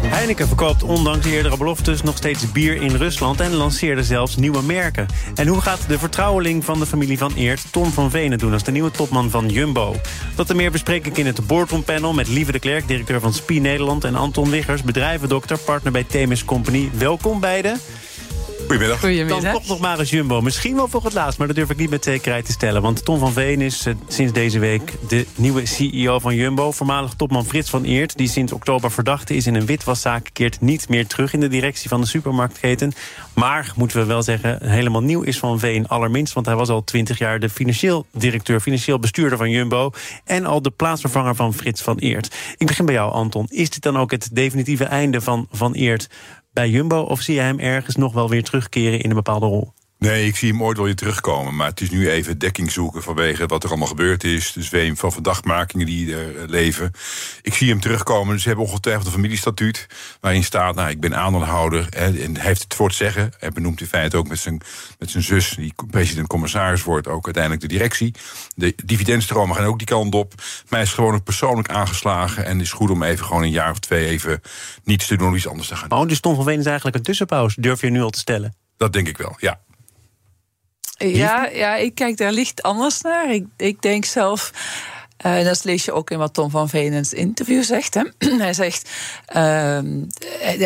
Heineken verkoopt ondanks eerdere beloftes nog steeds bier in Rusland en lanceerde zelfs nieuwe merken. En hoe gaat de vertrouweling van de familie van Eert, Tom van Venen, doen als de nieuwe topman van Jumbo? Dat en meer bespreek ik in het Boardroom Panel met Lieve de Klerk, directeur van SPI Nederland, en Anton Wiggers, bedrijvendokter, partner bij Themis Company. Welkom beiden. Goedemiddag. Dan toch nog maar eens Jumbo. Misschien wel voor het laatst, maar dat durf ik niet met zekerheid te stellen. Want Tom van Veen is eh, sinds deze week de nieuwe CEO van Jumbo. Voormalig topman Frits van Eert, die sinds oktober verdachte is in een witwaszaak... keert niet meer terug in de directie van de supermarktketen. Maar, moeten we wel zeggen, helemaal nieuw is van Veen allerminst... want hij was al twintig jaar de financieel directeur, financieel bestuurder van Jumbo... en al de plaatsvervanger van Frits van Eert. Ik begin bij jou, Anton. Is dit dan ook het definitieve einde van Van Eert bij Jumbo? Of zie je hem ergens nog wel weer terugkeren in een bepaalde rol? Nee, ik zie hem ooit wel weer terugkomen. Maar het is nu even dekking zoeken vanwege wat er allemaal gebeurd is. De zweem van verdachtmakingen die er eh, leven. Ik zie hem terugkomen. Dus ze hebben ongetwijfeld een familiestatuut. Waarin staat, nou, ik ben aandeelhouder. En hij heeft het voor te zeggen. Hij benoemt in feite ook met zijn, met zijn zus, die president-commissaris wordt, ook uiteindelijk de directie. De dividendstromen gaan ook die kant op. Maar hij is gewoon ook persoonlijk aangeslagen. En het is goed om even gewoon een jaar of twee even niets te doen, iets anders te gaan. Oh, dus Tom van Veen is eigenlijk een tussenpauze, durf je nu al te stellen? Dat denk ik wel, ja. Ja, ja, ik kijk daar licht anders naar. Ik, ik denk zelf. Uh, dat lees je ook in wat Tom van Veen interview zegt. Hè. Hij zegt: uh,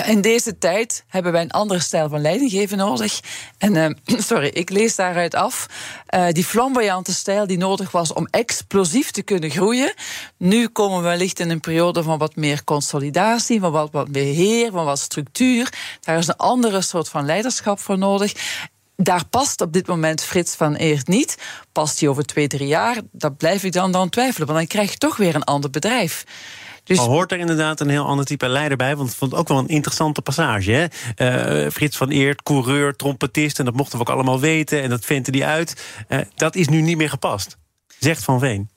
In deze tijd hebben wij een andere stijl van leidinggeven nodig. En uh, sorry, ik lees daaruit af. die flamboyante stijl die nodig was om explosief te kunnen groeien. Nu komen we wellicht in een periode van wat meer consolidatie, van wat, wat beheer, van wat structuur. Daar is een andere soort van leiderschap voor nodig daar past op dit moment Frits van Eert niet. Past hij over twee, drie jaar? Dat blijf ik dan, dan twijfelen. Want dan krijg je toch weer een ander bedrijf. Dus... Hoort er inderdaad een heel ander type leider bij. Want ik vond het ook wel een interessante passage. Hè? Uh, Frits van Eert, coureur, trompetist. En dat mochten we ook allemaal weten. En dat vindt hij uit. Uh, dat is nu niet meer gepast. Zegt Van Veen.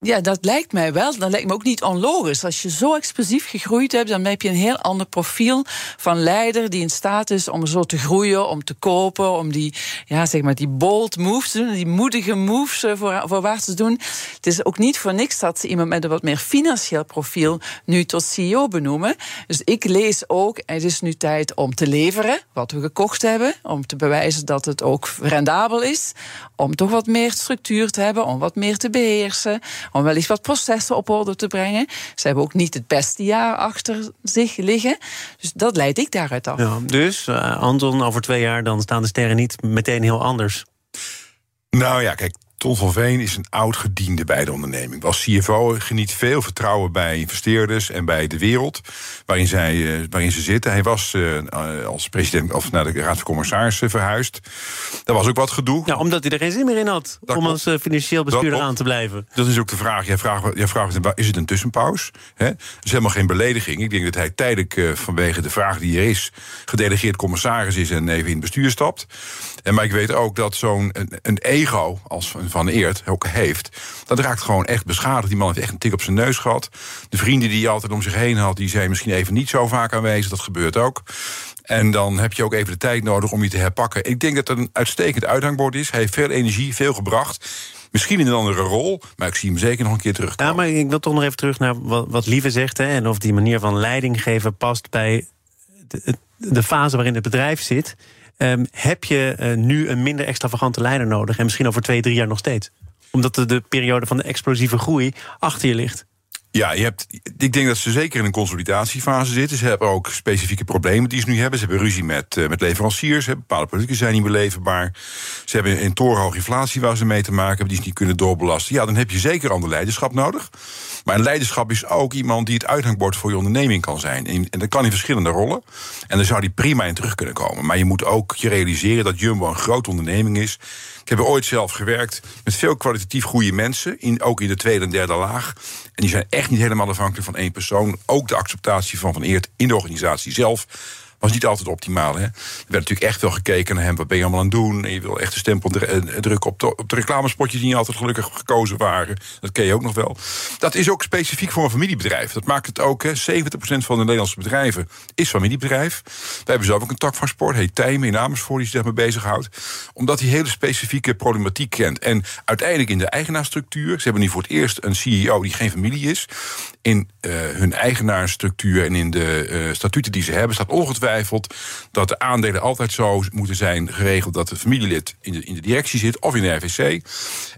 Ja, dat lijkt mij wel. Dat lijkt me ook niet onlogisch. Als je zo explosief gegroeid hebt, dan heb je een heel ander profiel van leider die in staat is om zo te groeien, om te kopen, om die, ja, zeg maar, die bold moves te doen, die moedige moves eh, voor, voorwaarts te doen. Het is ook niet voor niks dat ze iemand met een wat meer financieel profiel nu tot CEO benoemen. Dus ik lees ook, het is nu tijd om te leveren wat we gekocht hebben, om te bewijzen dat het ook rendabel is, om toch wat meer structuur te hebben, om wat meer te beheersen om wel eens wat processen op orde te brengen. Ze hebben ook niet het beste jaar achter zich liggen. Dus dat leid ik daaruit af. Ja, dus, uh, Anton, over twee jaar dan staan de sterren niet meteen heel anders. Nou ja, kijk, Ton van Veen is een oud gediende bij de onderneming. Als CFO geniet veel vertrouwen bij investeerders en bij de wereld waarin, zij, uh, waarin ze zitten. Hij was uh, als president of naar de Raad van Commissarissen verhuisd. Dat was ook wat gedoe. Ja, omdat hij er geen zin meer in had dat om als financieel bestuurder aan te blijven. Dat is ook de vraag. Jij vraagt, jij vraagt is het een tussenpauze? Hè? Dat is helemaal geen belediging. Ik denk dat hij tijdelijk vanwege de vraag die er is, gedelegeerd commissaris is en even in het bestuur stapt. En maar ik weet ook dat zo'n een, een ego als van Eert ook heeft. Dat raakt gewoon echt beschadigd. Die man heeft echt een tik op zijn neus gehad. De vrienden die hij altijd om zich heen had, die zijn misschien even niet zo vaak aanwezig. Dat gebeurt ook. En dan heb je ook even de tijd nodig om je te herpakken. Ik denk dat het een uitstekend uithangbord is. Hij heeft veel energie, veel gebracht. Misschien in een andere rol, maar ik zie hem zeker nog een keer terug. Ja, maar ik wil toch nog even terug naar wat, wat Lieve zegt. Hè, en of die manier van leiding geven past bij de, de fase waarin het bedrijf zit. Um, heb je uh, nu een minder extravagante leider nodig? En misschien over twee, drie jaar nog steeds? Omdat de, de periode van de explosieve groei achter je ligt. Ja, je hebt, ik denk dat ze zeker in een consolidatiefase zitten. Ze hebben ook specifieke problemen die ze nu hebben. Ze hebben ruzie met, uh, met leveranciers. Bepaalde producten zijn niet meer leverbaar. Ze hebben een torenhoge inflatie waar ze mee te maken hebben... die ze niet kunnen doorbelasten. Ja, dan heb je zeker ander leiderschap nodig. Maar een leiderschap is ook iemand die het uithangbord voor je onderneming kan zijn. En, en dat kan in verschillende rollen. En daar zou die prima in terug kunnen komen. Maar je moet ook je realiseren dat Jumbo een grote onderneming is. Ik heb er ooit zelf gewerkt met veel kwalitatief goede mensen. In, ook in de tweede en derde laag. En die zijn echt niet helemaal afhankelijk van één persoon. Ook de acceptatie van Van Eert in de organisatie zelf was niet altijd optimaal. Hè. Er werd natuurlijk echt wel gekeken naar hem. Wat ben je allemaal aan het doen? En je wil echt een stempel drukken op de, op de reclamespotjes die niet altijd gelukkig gekozen waren. Dat ken je ook nog wel. Dat is ook specifiek voor een familiebedrijf. Dat maakt het ook. Hè. 70% van de Nederlandse bedrijven is familiebedrijf. Wij hebben zelf ook een tak van sport, heet Tijmen in Amersfoort, die zich daarmee bezighoudt. Omdat hij hele specifieke problematiek kent. En uiteindelijk in de eigenaarstructuur, ze hebben nu voor het eerst een CEO die geen familie is. In uh, hun eigenaarstructuur en in de uh, statuten die ze hebben, staat ongetwijfeld dat de aandelen altijd zo moeten zijn geregeld dat de familielid in de, in de directie zit of in de RVC.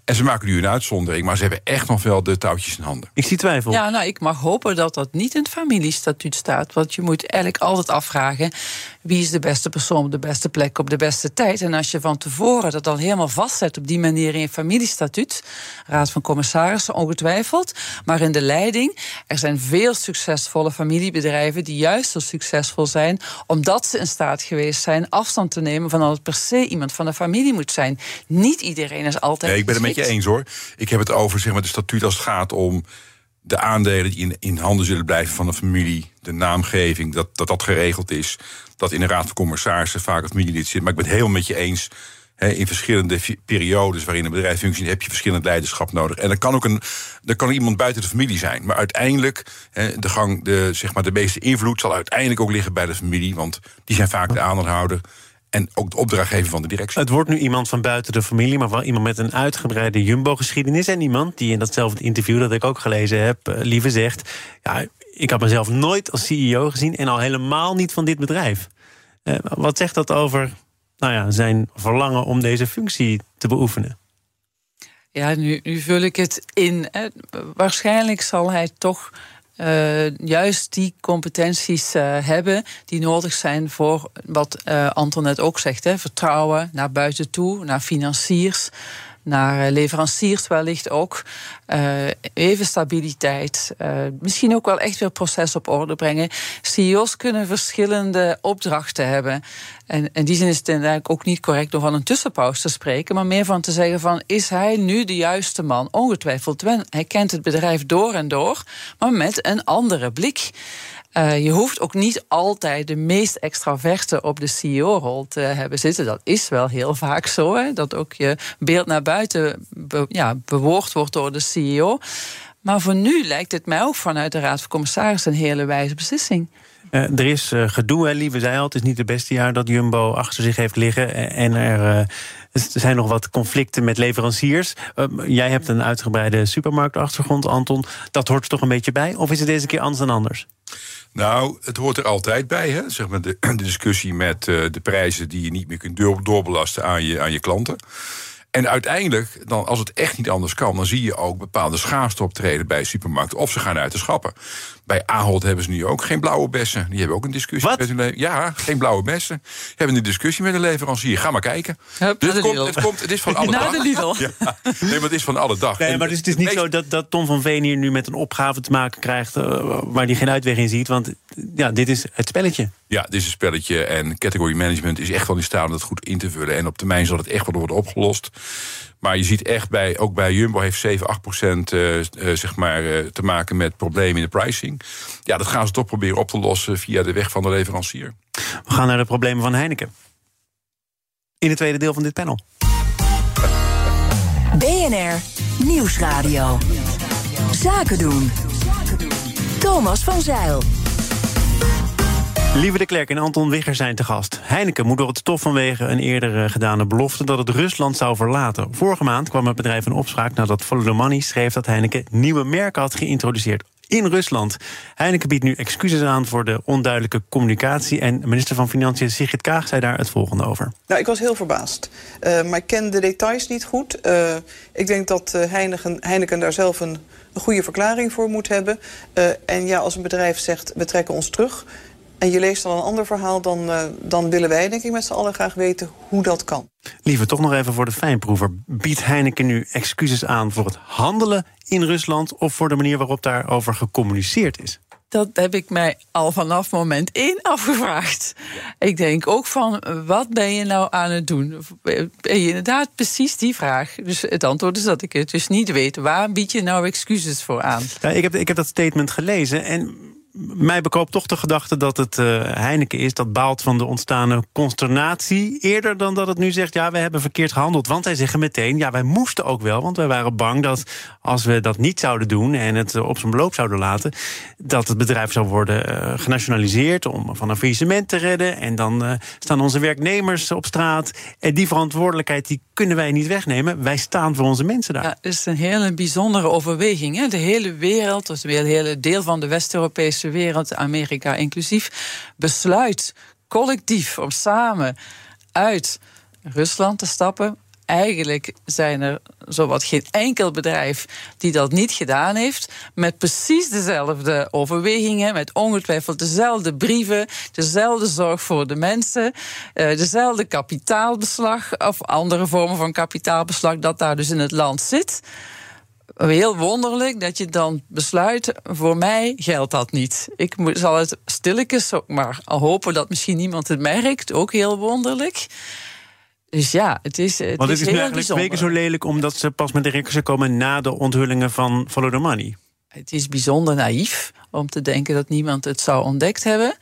En ze maken nu een uitzondering, maar ze hebben echt nog wel de touwtjes in handen. Ik zie twijfel. Ja, nou, ik mag hopen dat dat niet in het familiestatuut staat. Want je moet eigenlijk altijd afvragen: wie is de beste persoon op de beste plek op de beste tijd? En als je van tevoren dat dan helemaal vastzet op die manier in je familiestatuut, Raad van Commissarissen ongetwijfeld, maar in de leiding, er zijn veel succesvolle familiebedrijven die juist zo succesvol zijn, omdat ze in staat geweest zijn afstand te nemen van dat het per se iemand van de familie moet zijn. Niet iedereen is altijd. Nee, ik ben het met je eens hoor. Ik heb het over zeg maar, de statuut als het gaat om de aandelen die in, in handen zullen blijven van de familie, de naamgeving, dat, dat dat geregeld is. Dat in de Raad van Commissarissen vaak het familielid zit. Maar ik ben het helemaal met je eens. in verschillende periodes waarin een bedrijf functioneert, heb je verschillend leiderschap nodig. En er kan ook een, er kan iemand buiten de familie zijn. Maar uiteindelijk, de, gang, de, zeg maar, de meeste invloed zal uiteindelijk ook liggen bij de familie. Want die zijn vaak de aandeelhouder en ook de opdrachtgever van de directie. Het wordt nu iemand van buiten de familie, maar wel iemand met een uitgebreide Jumbo-geschiedenis. En iemand die in datzelfde interview dat ik ook gelezen heb, uh, liever zegt: Ja, ik had mezelf nooit als CEO gezien en al helemaal niet van dit bedrijf. Uh, wat zegt dat over nou ja, zijn verlangen om deze functie te beoefenen? Ja, nu, nu vul ik het in. Hè. Waarschijnlijk zal hij toch uh, juist die competenties uh, hebben die nodig zijn voor wat uh, Anton net ook zegt: hè, vertrouwen naar buiten toe, naar financiers naar eh, leveranciers wellicht ook. Uh, even stabiliteit. Uh, misschien ook wel echt weer proces op orde brengen. CEO's kunnen verschillende opdrachten hebben. En in die zin is het eigenlijk ook niet correct om van een tussenpauze te spreken, maar meer van te zeggen van is hij nu de juiste man? Ongetwijfeld, hij kent het bedrijf door en door, maar met een andere blik. Uh, je hoeft ook niet altijd de meest extraverte op de CEO-rol te hebben zitten. Dat is wel heel vaak zo, hè, dat ook je beeld naar buiten ja, bewoord wordt door de CEO. Maar voor nu lijkt het mij ook vanuit de Raad van Commissarissen een hele wijze beslissing. Uh, er is uh, gedoe, hè, Lieve zei al. Het is niet het beste jaar dat Jumbo achter zich heeft liggen. En er, er zijn nog wat conflicten met leveranciers. jij hebt een uitgebreide supermarktachtergrond, Anton. Dat hoort er toch een beetje bij? Of is het deze keer anders dan anders? Nou, het hoort er altijd bij. Hè? Zeg maar de, discussie met de prijzen die je niet meer kunt doorbelasten aan je, aan je klanten. En uiteindelijk, dan, als het echt niet anders kan, dan zie je ook bepaalde schaarste optreden bij supermarkten. Of ze gaan uit de schappen. Bij Ahold hebben ze nu ook geen blauwe bessen. Die hebben ook een discussie Wat? met hun Ja, geen blauwe bessen. Hebben een discussie met een leverancier. Ga maar kijken. Hup, dus het de komt, het, komt, het is van alle dag. de Lidl. Ja, nee, maar het is van alle dag. Nee, maar dus het is niet meest- zo dat, dat Tom van Veen hier nu met een opgave te maken krijgt... eh, waar hij geen uitweg in ziet. Want ja, dit is het spelletje. Ja, dit is een spelletje en category management is echt wel in staat om dat goed in te vullen. En op termijn zal het echt wel worden opgelost. Maar je ziet echt bij, ook bij Jumbo heeft 7, 8 procent eh, eh, zeg maar, eh, te maken met problemen in de pricing. Ja, dat gaan ze toch proberen op te lossen via de weg van de leverancier. We gaan naar de problemen van Heineken. In het tweede deel van dit panel. BNR Nieuwsradio. Zaken doen. Thomas van Zeil. Lieve de Klerk en Anton Wigger zijn te gast. Heineken moet door het stof vanwege een eerder eh, gedane belofte dat het Rusland zou verlaten. Vorige maand kwam het bedrijf in opspraak nadat Follow schreef dat Heineken nieuwe merken had geïntroduceerd in Rusland. Heineken biedt nu excuses aan voor de onduidelijke communicatie. En minister van Financiën Sigrid Kaag zei daar het volgende over. Nou, ik was heel verbaasd. Uh, maar ik ken de details niet goed. Uh, ik denk dat Heineken, Heineken daar zelf een, een goede verklaring voor moet hebben. En ja, als een bedrijf zegt, we trekken ons terug... en je leest dan een ander verhaal... dan, uh, dan willen wij, denk ik, met z'n allen graag weten hoe dat kan. Liever toch nog even voor de fijnproever. Biedt Heineken nu excuses aan voor het handelen in Rusland... of voor de manier waarop daarover gecommuniceerd is? Dat heb ik mij al vanaf moment één afgevraagd. Ik denk ook van, wat ben je nou aan het doen? Ben je inderdaad precies die vraag? Dus het antwoord is dat ik het dus niet weet. Waar bied je nou excuses voor aan? Ja, ik, heb, ik heb dat statement gelezen en mij bekoopt toch de gedachte dat het uh, Heineken is dat baalt van de ontstane consternatie. Eerder dan dat het nu zegt, ja, we hebben verkeerd gehandeld. Want zij zeggen meteen, ja, wij moesten ook wel. Want wij waren bang dat als we dat niet zouden doen en het op zijn beloop zouden laten, dat het bedrijf zou worden uh, genationaliseerd om van een faillissement te redden. En dan staan onze werknemers op straat. En die verantwoordelijkheid die kunnen wij niet wegnemen. Wij staan voor onze mensen daar. Ja, het is een hele bijzondere overweging. Hè? De hele wereld, dus weer een hele deel van de West-Europese wereld, Amerika inclusief, besluit collectief om samen uit Rusland te stappen. Eigenlijk zijn er zowat geen enkel bedrijf die dat niet gedaan heeft. Met precies dezelfde overwegingen, met ongetwijfeld dezelfde brieven, dezelfde zorg voor de mensen, eh, dezelfde kapitaalbeslag of andere vormen van kapitaalbeslag dat daar dus in het land zit heel wonderlijk dat je dan besluit: voor mij geldt dat niet. Ik zal het stilletjes ook maar hopen dat misschien niemand het merkt. Ook heel wonderlijk. Dus ja, het is. Het Want het is, is nu eigenlijk twee keer zo lelijk omdat ze pas met de records komen na de onthullingen van Follow the Money. Het is bijzonder naïef om te denken dat niemand het zou ontdekt hebben.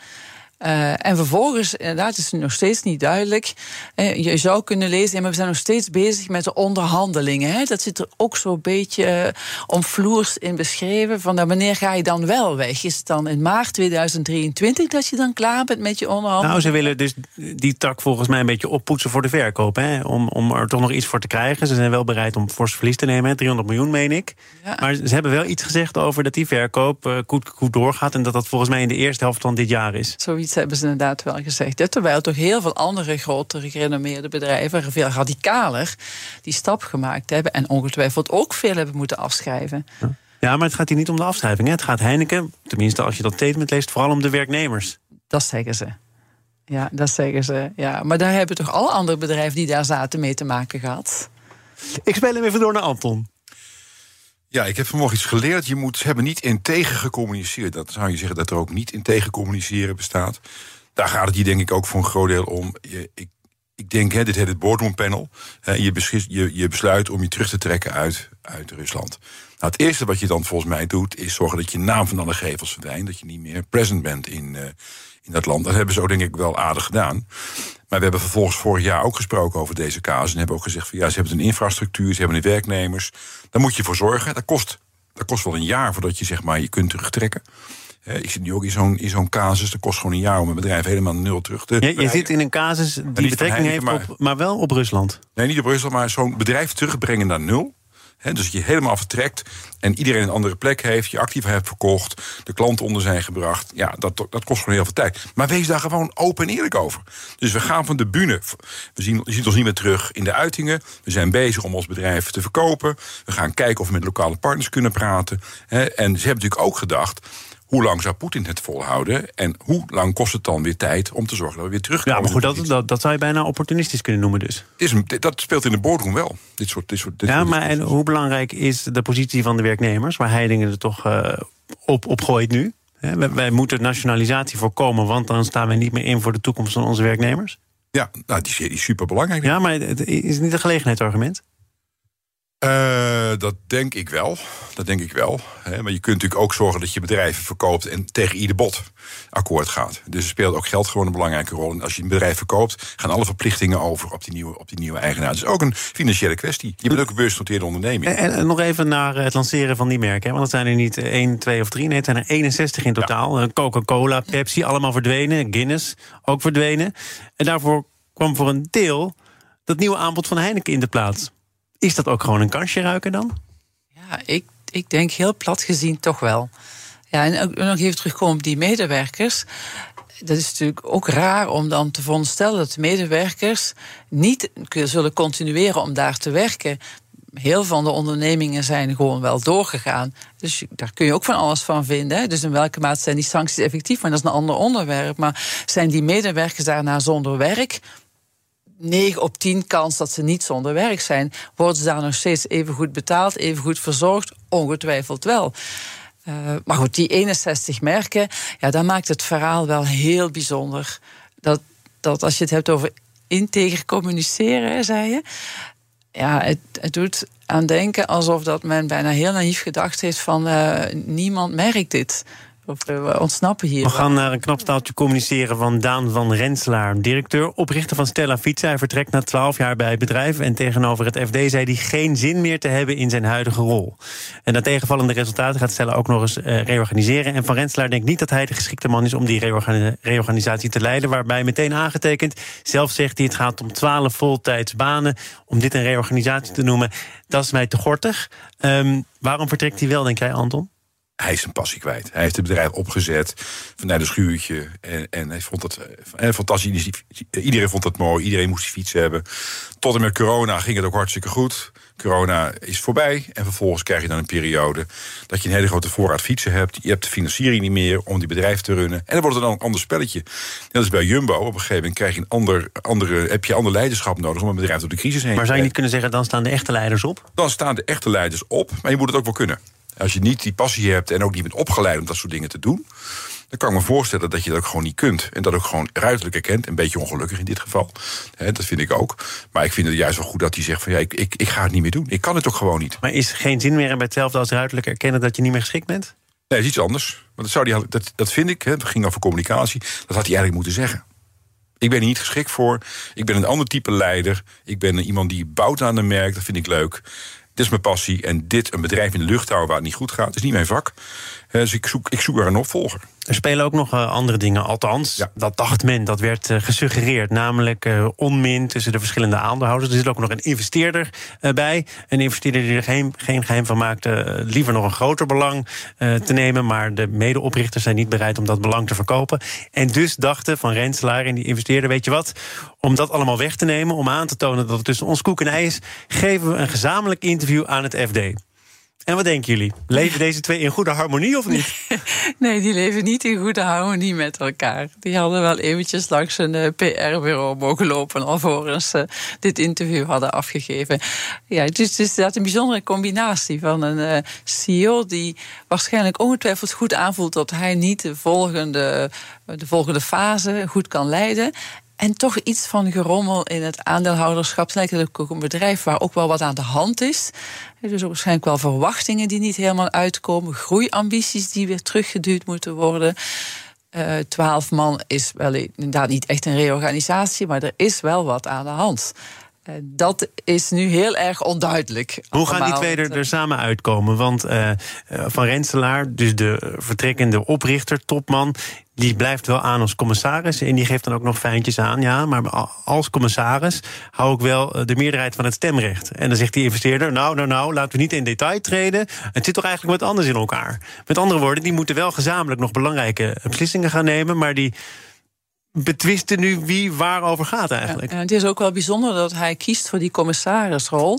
Uh, en vervolgens, inderdaad, is het nog steeds niet duidelijk. Uh, je zou kunnen lezen, maar we zijn nog steeds bezig met de onderhandelingen. Hè? Dat zit er ook zo'n beetje uh, omvloers in beschreven. Van nou, wanneer ga je dan wel weg? Is het dan in maart 2023 dat je dan klaar bent met je onderhandelingen? Nou, ze willen dus die tak volgens mij een beetje oppoetsen voor de verkoop. Hè? Om, om er toch nog iets voor te krijgen. Ze zijn wel bereid om fors verlies te nemen. Hè? 300 miljoen, meen ik. Ja. Maar ze hebben wel iets gezegd over dat die verkoop goed, goed doorgaat. En dat dat volgens mij in de eerste helft van dit jaar is. Zoiets hebben ze inderdaad wel gezegd. Terwijl toch heel veel andere grotere gerenommeerde bedrijven, veel radicaler, die stap gemaakt hebben. En ongetwijfeld ook veel hebben moeten afschrijven. Ja, maar het gaat hier niet om de afschrijving. Hè. Het gaat Heineken, tenminste als je dat statement leest, vooral om de werknemers. Dat zeggen ze. Ja, dat zeggen ze. Ja. Maar daar hebben toch alle andere bedrijven die daar zaten mee te maken gehad. Ik speel hem even door naar Anton. Ja, ik heb vanmorgen iets geleerd. Je moet hebben niet in gecommuniceerd. Dat zou je zeggen dat er ook niet in communiceren bestaat. Daar gaat het hier denk ik ook voor een groot deel om. Je, ik, ik denk, hè, dit heet het boardroom panel. je, beschis, je, je besluit om je terug te trekken uit, uit Rusland. Nou, het eerste wat je dan volgens mij doet, is zorgen dat je naam van alle gevels verdwijnt. Dat je niet meer present bent in, uh, in dat land. Dat hebben ze ook denk ik wel aardig gedaan. Maar we hebben vervolgens vorig jaar ook gesproken over deze casus. En hebben ook gezegd van ja, ze hebben een infrastructuur, ze hebben de werknemers. Daar moet je voor zorgen. Dat kost, dat kost wel een jaar voordat je zeg maar je kunt terugtrekken. Ik zit nu ook in zo'n, in zo'n casus. Dat kost gewoon een jaar om een bedrijf helemaal nul terug te. Ja, je zit in een casus die betrekking heeft, maar, op, maar wel op Rusland. Nee, niet op Rusland, maar zo'n bedrijf terugbrengen naar nul. He, dus je helemaal vertrekt en iedereen een andere plek heeft, je actief hebt verkocht, de klanten onder zijn gebracht. Ja, dat, dat kost gewoon heel veel tijd. Maar wees daar gewoon open en eerlijk over. Dus we gaan van de bühne. We zien, je ziet ons niet meer terug in de uitingen. We zijn bezig om ons bedrijf te verkopen. We gaan kijken of we met lokale partners kunnen praten. En ze hebben natuurlijk ook gedacht hoe lang zou Poetin het volhouden? En hoe lang kost het dan weer tijd om te zorgen dat we weer terugkomen? Ja, maar goed, dat, dat, dat zou je bijna opportunistisch kunnen noemen dus. Is, dat speelt in de boardroom wel. Dit soort, dit soort, dit ja, maar en hoe belangrijk is de positie van de werknemers... waar Heidingen er toch uh, op, op gooit nu? He, wij, moeten nationalisatie voorkomen... want dan staan we niet meer in voor de toekomst van onze werknemers. Ja, nou, die, is super belangrijk. Ja, maar het is niet een gelegenheidsargument? Uh, dat denk ik wel. Dat denk ik wel. Maar je kunt natuurlijk ook zorgen dat je bedrijven verkoopt en tegen ieder bod akkoord gaat. Dus er speelt ook geld gewoon een belangrijke rol. En als je een bedrijf verkoopt, gaan alle verplichtingen over op die nieuwe, op die nieuwe eigenaar. Dus ook een financiële kwestie. Je bent ook een beursgenoteerde onderneming. En, en, nog even naar het lanceren van die merken. Want het zijn er niet 1, 2 of 3. Nee, het zijn er 61 in totaal. Ja. Coca-Cola, Pepsi, allemaal verdwenen. Guinness ook verdwenen. En daarvoor kwam voor een deel dat nieuwe aanbod van Heineken in de plaats. Is dat ook gewoon een kansje ruiken dan? Ja, ik, ik denk heel plat gezien toch wel. Ja, en nog even terugkomen op die medewerkers. Dat is natuurlijk ook raar om dan te veronderstellen dat de medewerkers niet zullen continueren om daar te werken. Heel van de ondernemingen zijn gewoon wel doorgegaan. Dus daar kun je ook van alles van vinden. Dus in welke mate zijn die sancties effectief? Maar dat is een ander onderwerp. Maar zijn die medewerkers daarna zonder werk? 9 op 10 kans dat ze niet zonder werk zijn. Worden ze daar nog steeds even goed betaald, even goed verzorgd? Ongetwijfeld wel. Uh, maar goed, die 61 merken, ja, dat maakt het verhaal wel heel bijzonder. Dat, dat als je het hebt over integer communiceren, zei je. Ja, het, het doet aan denken alsof dat men bijna heel naïef gedacht heeft van uh, niemand merkt dit. Of we ontsnappen hier. We gaan naar een knap staaltje communiceren van Daan van Renselaar, directeur, oprichter van Stella Fietsen. Hij vertrekt na 12 jaar bij het bedrijf en tegenover het FD zei hij geen zin meer te hebben in zijn huidige rol. En na tegenvallende resultaten gaat Stella ook nog eens uh, reorganiseren. En van Renselaar denkt niet dat hij de geschikte man is om die reorganisatie te leiden, waarbij meteen aangetekend, zelf zegt hij het gaat om 12 voltijds banen, om dit een reorganisatie te noemen. Dat is mij te gortig. Um, waarom vertrekt hij wel, denk jij, Anton? Hij is zijn passie kwijt. Hij heeft het bedrijf opgezet vanuit een schuurtje. En, en hij vond het eh, fantastisch. Iedereen vond het mooi. Iedereen moest die fiets hebben. Tot en met corona ging het ook hartstikke goed. Corona is voorbij. En vervolgens krijg je dan een periode dat je een hele grote voorraad fietsen hebt. Je hebt de financiering niet meer om die bedrijf te runnen. En dan wordt het dan een ander spelletje. Net als bij Jumbo. Op een gegeven moment krijg je een ander, andere, heb je ander leiderschap nodig om een bedrijf door de crisis heen te Maar zou je niet kunnen zeggen, dan staan de echte leiders op? Dan staan de echte leiders op. Maar je moet het ook wel kunnen. Als je niet die passie hebt en ook niet bent opgeleid om dat soort dingen te doen, dan kan ik me voorstellen dat je dat ook gewoon niet kunt. En dat ook gewoon ruiterlijk erkent. Een beetje ongelukkig in dit geval. dat vind ik ook. Maar ik vind het juist wel goed dat hij zegt van ja, ik, ik, ik ga het niet meer doen. Ik kan het ook gewoon niet. Maar is geen zin meer bij hetzelfde als ruiterlijk erkennen dat je niet meer geschikt bent? Nee, dat is iets anders. Want dat, zou die, dat, dat vind ik, het ging over communicatie, dat had hij eigenlijk moeten zeggen. Ik ben er niet geschikt voor. Ik ben een ander type leider. Ik ben iemand die bouwt aan een merk. Dat vind ik leuk. Dit is mijn passie. En dit, een bedrijf in de lucht houden waar het niet goed gaat, is niet mijn vak. Dus ik zoek, ik zoek er een opvolger. Er spelen ook nog uh, andere dingen. Althans, dat dacht men, dat werd uh, gesuggereerd. Namelijk onmin tussen de verschillende aandeelhouders. Er zit ook nog een investeerder bij. Een investeerder die er geen, geen geheim van maakte... liever nog een groter belang te nemen. Maar de medeoprichters zijn niet bereid om dat belang te verkopen. En dus dachten Van Renselaar en die investeerder... weet je wat, om dat allemaal weg te nemen... om aan te tonen dat het tussen ons koek en ei is... geven we een gezamenlijk interview aan het FD. En wat denken jullie? Leven deze twee in goede harmonie of niet? Nee, die leven niet in goede harmonie met elkaar. Die hadden wel eventjes langs een eh, PR-bureau mogen lopen... alvorens ze dit interview hadden afgegeven. Ja, het is, het is een bijzondere combinatie van een uh, CEO... die waarschijnlijk ongetwijfeld goed aanvoelt... dat hij niet de volgende, de volgende fase goed kan leiden... En toch iets van gerommel in het aandeelhouderschap. Het lijkt ook een bedrijf waar ook wel wat aan de hand is. Dus ook waarschijnlijk wel verwachtingen die niet helemaal uitkomen. Groeiambities die weer teruggeduwd moeten worden. Uh, twaalf man is wel inderdaad niet echt een reorganisatie, maar er is wel wat aan de hand. Uh, dat is nu heel erg onduidelijk. Hoe gaan die twee er, er samen uitkomen? Want uh, Van Renselaar, dus de vertrekkende oprichter, topman, die blijft wel aan als commissaris. En die geeft dan ook nog fijntjes aan. Ja, maar als commissaris hou ik wel eh, de meerderheid van het stemrecht. En dan zegt die investeerder: Nou, nou, nou, laten we niet in detail treden. Het zit toch eigenlijk wat anders in elkaar. Met andere woorden, die moeten wel gezamenlijk nog belangrijke beslissingen gaan nemen. Maar die betwisten nu wie waarover gaat eigenlijk. Het is ook wel bijzonder dat hij kiest voor die commissarisrol.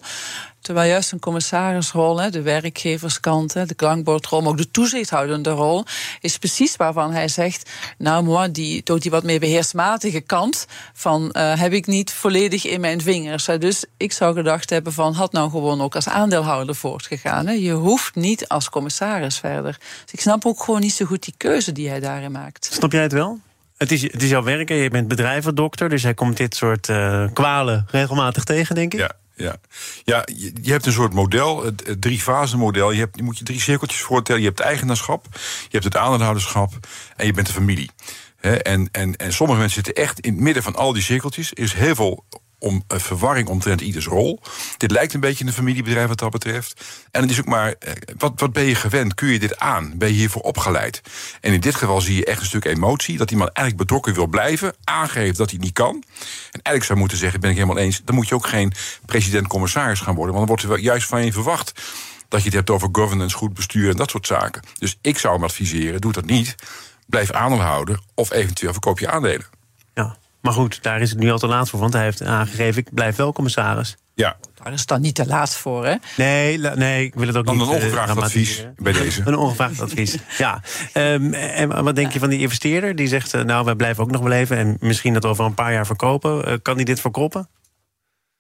Terwijl juist een commissarisrol, de werkgeverskant, de klankbordrol, maar ook de toezichthoudende rol, is precies waarvan hij zegt: Nou, moi, die, toch die wat meer beheersmatige kant van uh, heb ik niet volledig in mijn vingers. Dus ik zou gedacht hebben: van had nou gewoon ook als aandeelhouder voortgegaan. Je hoeft niet als commissaris verder. Dus ik snap ook gewoon niet zo goed die keuze die hij daarin maakt. Snap jij het wel? Het is, het is jouw werk je bent bedrijvendokter, dus hij komt dit soort uh, kwalen regelmatig tegen, denk ik. Ja. Ja, ja je, je hebt een soort model, het, drie-fase model. Je, hebt, je moet je drie cirkeltjes voorstellen. Je hebt het eigenaarschap, je hebt het aandeelhouderschap en je bent de familie. en, en, en sommige mensen zitten echt in het midden van al die cirkeltjes. Er is heel veel om uh, verwarring omtrent ieders rol. Dit lijkt een beetje een familiebedrijf wat dat betreft. En het is ook maar, uh, wat, wat ben je gewend? Kun je dit aan? Ben je hiervoor opgeleid? En in dit geval zie je echt een stuk emotie. Dat iemand eigenlijk betrokken wil blijven. Aangeeft dat hij niet kan. En eigenlijk zou moeten zeggen, ben ik helemaal eens... dan moet je ook geen president-commissaris gaan worden. Want dan wordt er juist van je verwacht dat je het hebt over governance, goed bestuur en dat soort zaken. Dus ik zou hem adviseren, doe dat niet. Blijf aandeelhouder of eventueel verkoop je aandelen. Maar goed, daar is het nu al te laat voor, want hij heeft aangegeven: ik blijf wel commissaris. Ja. Daar is dan niet te laat voor, hè? Nee, nee ik wil het ook dan niet. Dan een ongevraagd advies bij deze. Een ongevraagd advies, ja. Um, en wat denk je van die investeerder? Die zegt, uh, nou, wij blijven ook nog wel even... en misschien dat over een paar jaar verkopen. Uh, kan hij dit verkroppen?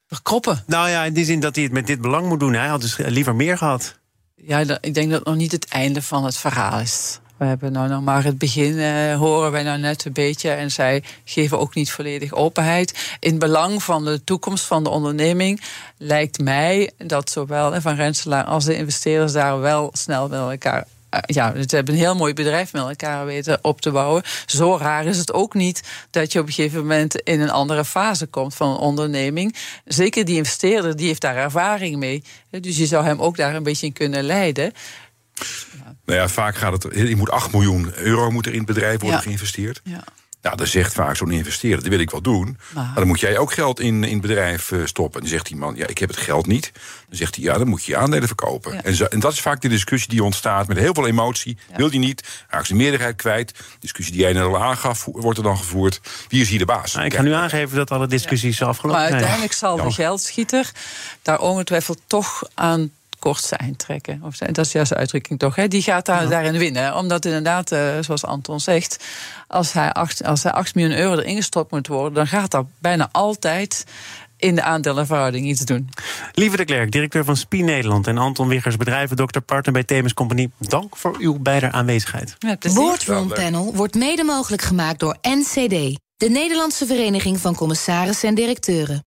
Verkroppen? Nou ja, in die zin dat hij het met dit belang moet doen. Hij had dus liever meer gehad. Ja, ik denk dat het nog niet het einde van het verhaal is. We hebben nou nog maar het begin, uh, horen wij nou net een beetje. En zij geven ook niet volledig openheid. In belang van de toekomst van de onderneming lijkt mij dat zowel Van Renselaar als de investeerders daar wel snel met elkaar eh, ja, ze hebben een heel mooi bedrijf met elkaar weten op te bouwen. Zo raar is het ook niet dat je op een gegeven moment in een andere fase komt van een onderneming. Zeker die investeerder, die heeft daar ervaring mee. Dus je zou hem ook daar een beetje in kunnen leiden. Nou ja, vaak gaat het. Je moet 8 miljoen euro moet er in het bedrijf worden geïnvesteerd. Ja. Nou, dan zegt vaak zo'n investeerder, dat wil ik wel doen. Maar, dan moet jij ook geld in, in het bedrijf uh, stoppen. En dan zegt die man, ja, ik heb het geld niet. Dan zegt hij, ja, dan moet je je aandelen verkopen. Ja. En, zo, en, dat is vaak de discussie die ontstaat met heel veel emotie. Ja. Wil die niet, raakt de meerderheid kwijt. discussie die jij net al aangaf, wordt er dan gevoerd. Wie is hier de baas? Nou, ik ga nu aangeven dat alle discussies afgelopen zijn. Maar uiteindelijk zal de geldschieter daar ongetwijfeld toch aan kortste eind trekken. Of, dat is juist de uitdrukking toch. Hè? Die gaat daar, ja. daarin winnen. Omdat inderdaad, uh, zoals Anton zegt, als hij, 8, als hij 8 miljoen euro erin gestopt moet worden, dan gaat dat bijna altijd in de aandelenverhouding iets doen. Lieve de Klerk, directeur van SPI Nederland... en Anton Wiggers, bedrijvendokter, partner bij Themis Company... dank voor uw beider aanwezigheid. Boardroom Panel wordt mede mogelijk gemaakt door NCD... de Nederlandse Vereniging van Commissarissen en Directeuren.